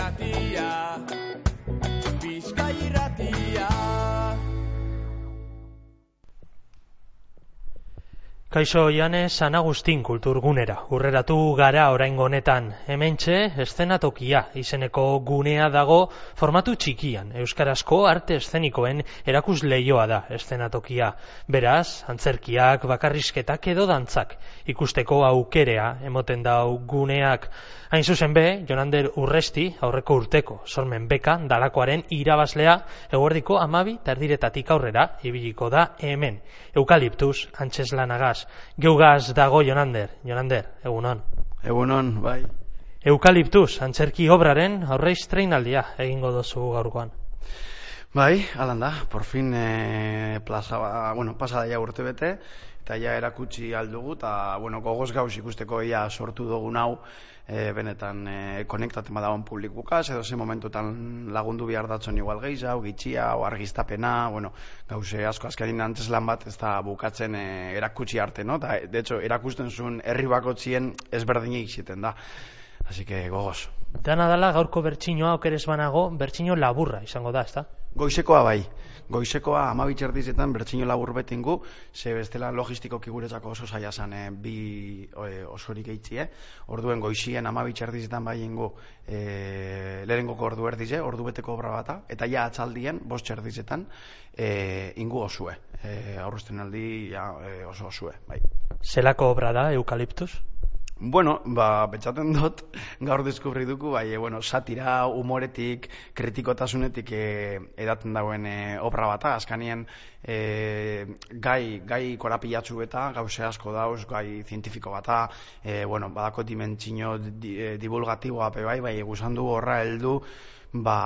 Bizkai Kaixo Iane San Agustin kulturgunera. Urreratu gara oraingo honetan. Hementxe eszenatokia izeneko gunea dago formatu txikian. Euskarazko arte eszenikoen erakus leioa da eszenatokia. Beraz, antzerkiak, bakarrizketak edo dantzak. Ikusteko aukerea emoten dau guneak. Hain zuzen be, Jonander Urresti, aurreko urteko, sormen beka, dalakoaren irabazlea, eguerdiko amabi terdiretatik aurrera, ibiliko da hemen. Eukaliptus, antzeslanagaz. Geugaz dago Jonander. Jonander, egunon. Egunon, bai. Eukaliptus, antzerki obraren aurreiz treinaldia egingo dozu gaurkoan. Bai, alan da, por fin e, plaza, ba, bueno, pasada ja urte bete, eta ja erakutsi aldugu, eta, bueno, gogoz gauz ikusteko ia sortu dugun hau, e, benetan e, konektatzen badagoen publikukaz, edo ze momentutan lagundu behar datzen igual gehiza, gitxia, o argiztapena, bueno, gauze asko azkarin antes lan bat ez da bukatzen e, erakutsi arte, no? Ta, de hecho, erakusten zuen herri bakotzien ezberdinik ziten da. Así que gogoz. Dana dala gaurko bertsinoa okeres banago, bertsino laburra izango da, ezta? Goizekoa bai. Goizekoa amabitxerdizetan bertsino labur betingu, ze bestela logistikoki guretzako oso zaila zan e, bi e, osorik eitzie. Orduen goizien amabitxerdizetan bai ingu e, leherengoko ordu erdize, ordu beteko obra bata, eta ja atzaldien, bost txerdizetan, e, ingu osue. E, aldi ja, e, oso osue, bai. Zelako obra da, eukaliptus? Bueno, ba, betxaten dut, gaur deskubri duku, bai, e, bueno, satira, humoretik, kritikotasunetik e, edaten dagoen e, obra bata, azkanien e, gai, gai korapilatzu eta gauze asko dauz, gai zientifiko bata, e, bueno, badako dimentsio di, e, divulgatiboa pe bai, bai, guzan du horra heldu, ba,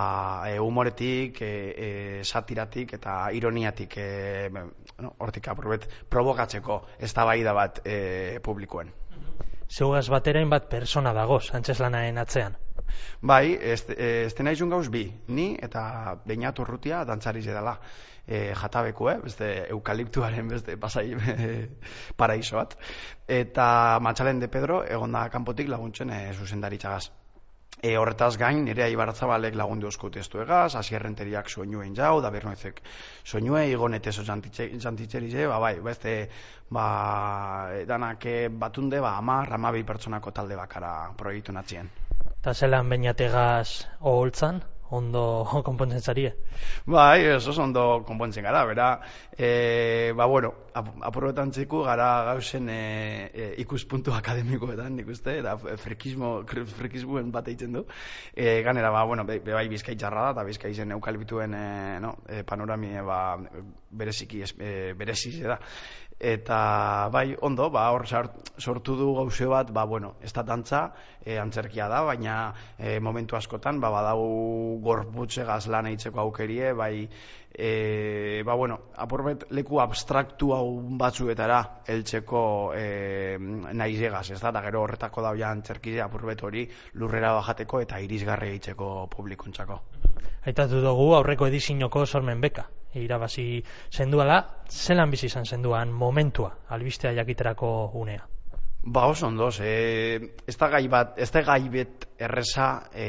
e, humoretik, e, e, satiratik eta ironiatik, e, bueno, hortik aprobet, provokatzeko ez da bat e, publikoen. Zeugaz baterain bat persona dagoz, antzeslanaren atzean. Bai, ez, ez nahi gauz bi, ni eta beinat urrutia dantzari dela e, jatabeku, eh? beste eukaliptuaren beste pasai e, paraiso bat. Eta matxalen de Pedro, egonda kanpotik laguntzen e, zuzendaritxagaz. E, horretaz gain, nire aibaratzabalek lagundu osko testu egaz, asierrenteriak soinuen jau, da bernoezek soinue, igonete so jantitzeri ze, ba, bai, beste, ba, danak batunde, ba, amar, amabi pertsonako talde bakara proiektu natzien. Eta zelan bainategaz oholtzan? Ondo konpontzen zarie. Bai, eso ondo konpontzen gara, bera, e, ba, bueno, ap txiku gara gauzen e, e, ikuspuntu akademikoetan, nik uste, eta frekismo, frekismoen bat eitzen du. E, ganera, ba, bueno, be, bai bizkaitxarra da, eta bizkaitzen eukalbituen e, no, e, panorami e, ba, bereziki, e, berezize da eta bai ondo ba hor sortu du gauze bat ba bueno ez da dantza e, antzerkia da baina e, momentu askotan ba badau gorputze gazlan eitzeko aukerie bai e, ba bueno apurbet leku abstraktu hau batzuetara heltzeko e, naizegaz ez da? Eta gero horretako da ja antzerkide apurbet hori lurrera bajateko eta irisgarri eitzeko publikuntzako. Aitatu dugu aurreko edizinoko sormen beka irabazi zenduala, zelan bizi izan zenduan momentua, albistea jakiterako unea? Ba, oso ondo, e, ez da gai bat, ez da gai bet erresa e,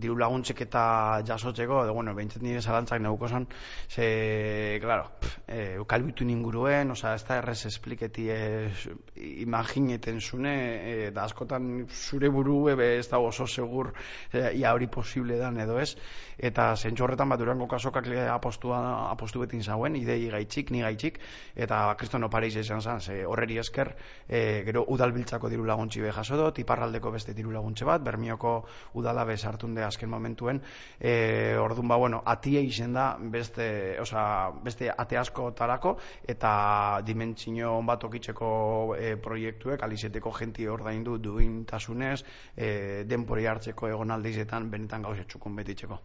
diru laguntzek eta jasotzeko, edo, bueno, behintzat nire zalantzak neguko zan, ze, claro, e, kalbitu ninguruen, oza, ez da errez espliketi e, imagineten zune, e, da askotan zure buru ebe ez da oso segur e, ia hori posible dan edo ez, eta zentsu horretan bat durango kasokak apostu, apostu betin zauen, idei gaitxik, ni gaitxik, eta kristono pareiz izan zan, ze horreri esker, e, gero udalbiltzako diru laguntzi be jaso dut, iparraldeko beste diru laguntze bat, bermioko udala bez hartunde azken momentuen, e, ordun ba, bueno, atie izen da beste, oza, beste ate asko tarako, eta dimentsio bat okitzeko e, proiektuek, alizeteko jenti ordaindu duintasunez, e, denpori hartzeko egon aldizetan, benetan gauze txukun betitzeko.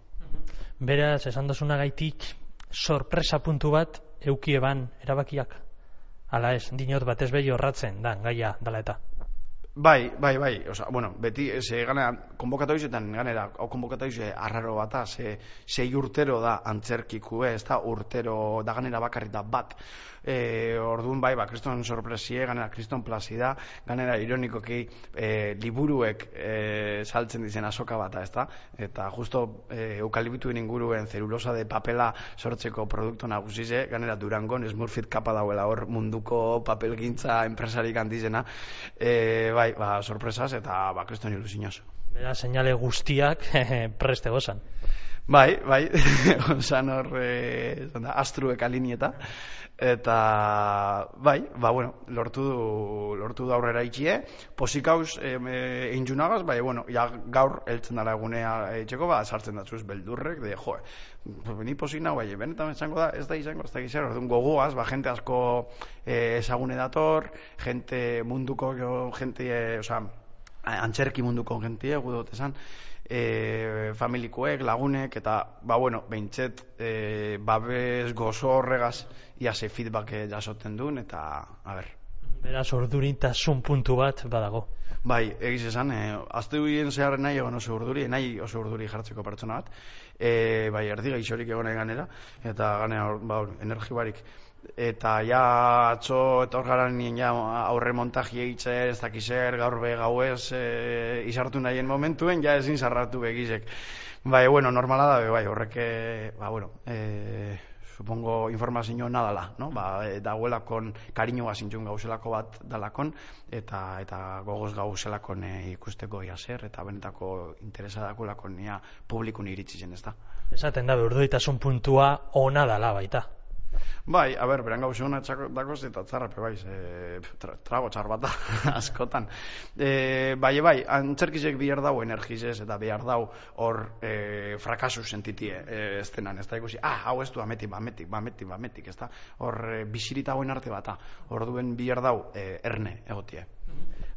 Beraz, esan dozuna gaitik, sorpresa puntu bat, eukieban erabakiak? Ala ez, dinot batez behi horratzen, da, gaia, dala eta. Bai, bai, bai, oza, bueno, beti, ze ganera, konbokatu izetan, ganera, hau konbokatu izan arraro bata, ze, zei urtero da antzerkiku, ez da urtero, da ganera bakarrik da bat, e, orduan bai, ba, kriston sorpresie, ganera, kriston plazida, ganera, ironikoki, e, liburuek e, saltzen dizen asoka bata, ez da, eta justo e, eukalibituen inguruen zerulosa de papela sortzeko produktu nagusize, ganera, durangon, Smurfit kapa dauela hor munduko papelgintza enpresarik handizena, e, bai, ba, sorpresaz eta ba, kriston ilusioz. Bera, seinale guztiak preste gozan. Bai, bai, osan hor, e, da, astruek alinieta, eta, bai, ba, bueno, lortu du, lortu du aurrera itxie, posik hauz, e, egin bai, bueno, ja, gaur, eltzen dara egunea etxeko, ba, sartzen datzuz beldurrek, de, jo, ni posik nago, bai, benetan esango da, ez da izango, ez da gizero, orduan gogoaz, ba, jente asko e, ezagune dator, jente munduko, jente, e, oza, antzerki munduko gentie, gudot esan, e, familikoek, lagunek, eta, ba, bueno, behintzet, e, babes gozo horregaz, ia ze feedback jasoten duen, eta, a ber. Beraz, ordurintasun puntu bat badago. Bai, egiz esan, e, azte huien zehar nahi egon oso urduri, nahi oso urduri jartzeko pertsona bat, e, bai, erdi gaixorik egon ganera, eta ganera, ba, energi barik, eta ja atzo eta hor gara nien ja aurre montaji egitzer ez dakizer gaur be gauez e, izartu nahien momentuen ja ezin zarratu begizek bai bueno normala da bai horrek e, ba bueno e, supongo informazio nadala no? Ba e, dagoelakon kariñoa sintxun gauzelako bat dalakon eta eta gogoz gauzelakon e, ikusteko ia zer eta benetako interesa dagoelakon ia publikun iritsi zen ezta? Esaten da urduitasun puntua ona dala baita Bai, a ber, beran gauze hona dagoz eta tzarrape bai, e, tra, trago txar bat askotan. E, bai, bai, antzerkizek bihar dau energizez eta bihar dau hor e, frakasu sentitie e, ez denan, ez da ikusi, ah, hau ez du ametik, bametik, bametik, bametik, ez da, hor e, bisiritagoen arte bata, hor duen bihar dau e, erne egotie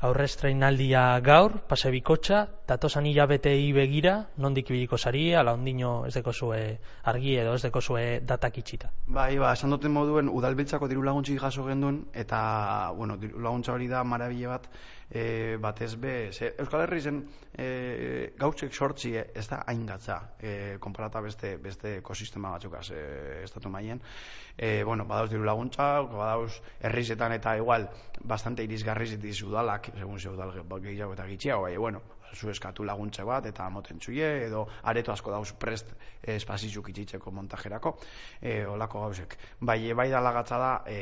aurrestrainaldia gaur, pase bikotxa, datosan hilabetei begira, nondik ibiliko sari, ala ondino ez deko zue argi edo ez deko zue datak itxita. Bai, ba, esan duten moduen, udalbiltzako diru laguntzi jaso gendun, eta, bueno, diru laguntza hori da marabile bat, e, batez be, ze, Euskal Herri zen e, gautzek sortzi e, ez da hain gatza, e, konparata beste, beste ekosistema batzukaz e, estatu maien. E, bueno, badauz diru laguntza, badauz herrizetan eta igual bastante irizgarri zitiz udalak, segun ze udal gehiago eta gitxiago, bai, bueno, zu eskatu laguntza bat eta moten txuie, edo areto asko dauz prest espazizuk itxitzeko montajerako, e, olako gauzek. Bai, bai da lagatza da e,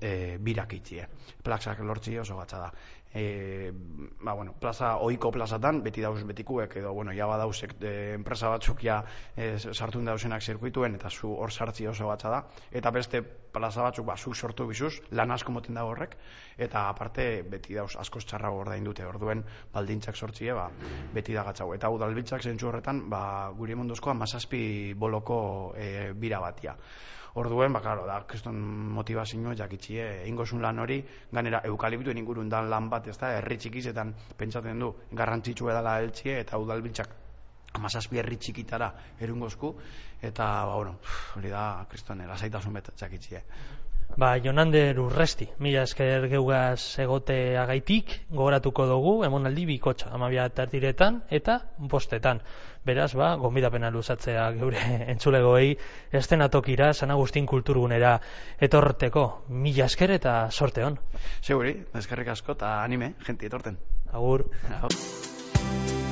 e, birak itxie, plaksak lortzi oso gatza da. E, ba, bueno, plaza, oiko plazatan, beti dauz betikuek, edo, bueno, ja badauzek de, enpresa batzuk ja e, sartu dauzenak zirkuituen, eta zu hor sartzi oso batza da, eta beste plaza batzuk, ba, zu sortu bizuz, lan asko moten da horrek, eta aparte, beti dauz asko txarra ordain dute, orduen baldintzak sortzie, ba, beti da gatzau. Eta udalbitzak zentzu horretan, ba, guri emondozko amazazpi boloko e, bira batia. Orduen, ba, claro, da, kriston motivazio jakitxie, ingosun lan hori, ganera, eukaliptuen ingurun dan lan bat, ez da, herri txikizetan pentsatzen du, garrantzitsu edala eltsie, eta udalbiltzak amazazpi herri txikitara erungozku, eta, ba, bueno, hori da, kriston, lasaitasun bet jakitxie. Ba, Jonander urresti, mila esker geugaz egote agaitik, gogoratuko dugu, emonaldi bikotxa, amabia tartiretan eta bostetan. Beraz, ba, gombidapena luzatzea geure entzulegoei, estenatokira, San Agustin kulturgunera etorteko, mila esker eta sorte hon. Seguri, eskerrik asko eta anime, jenti etorten. Agur. Agur.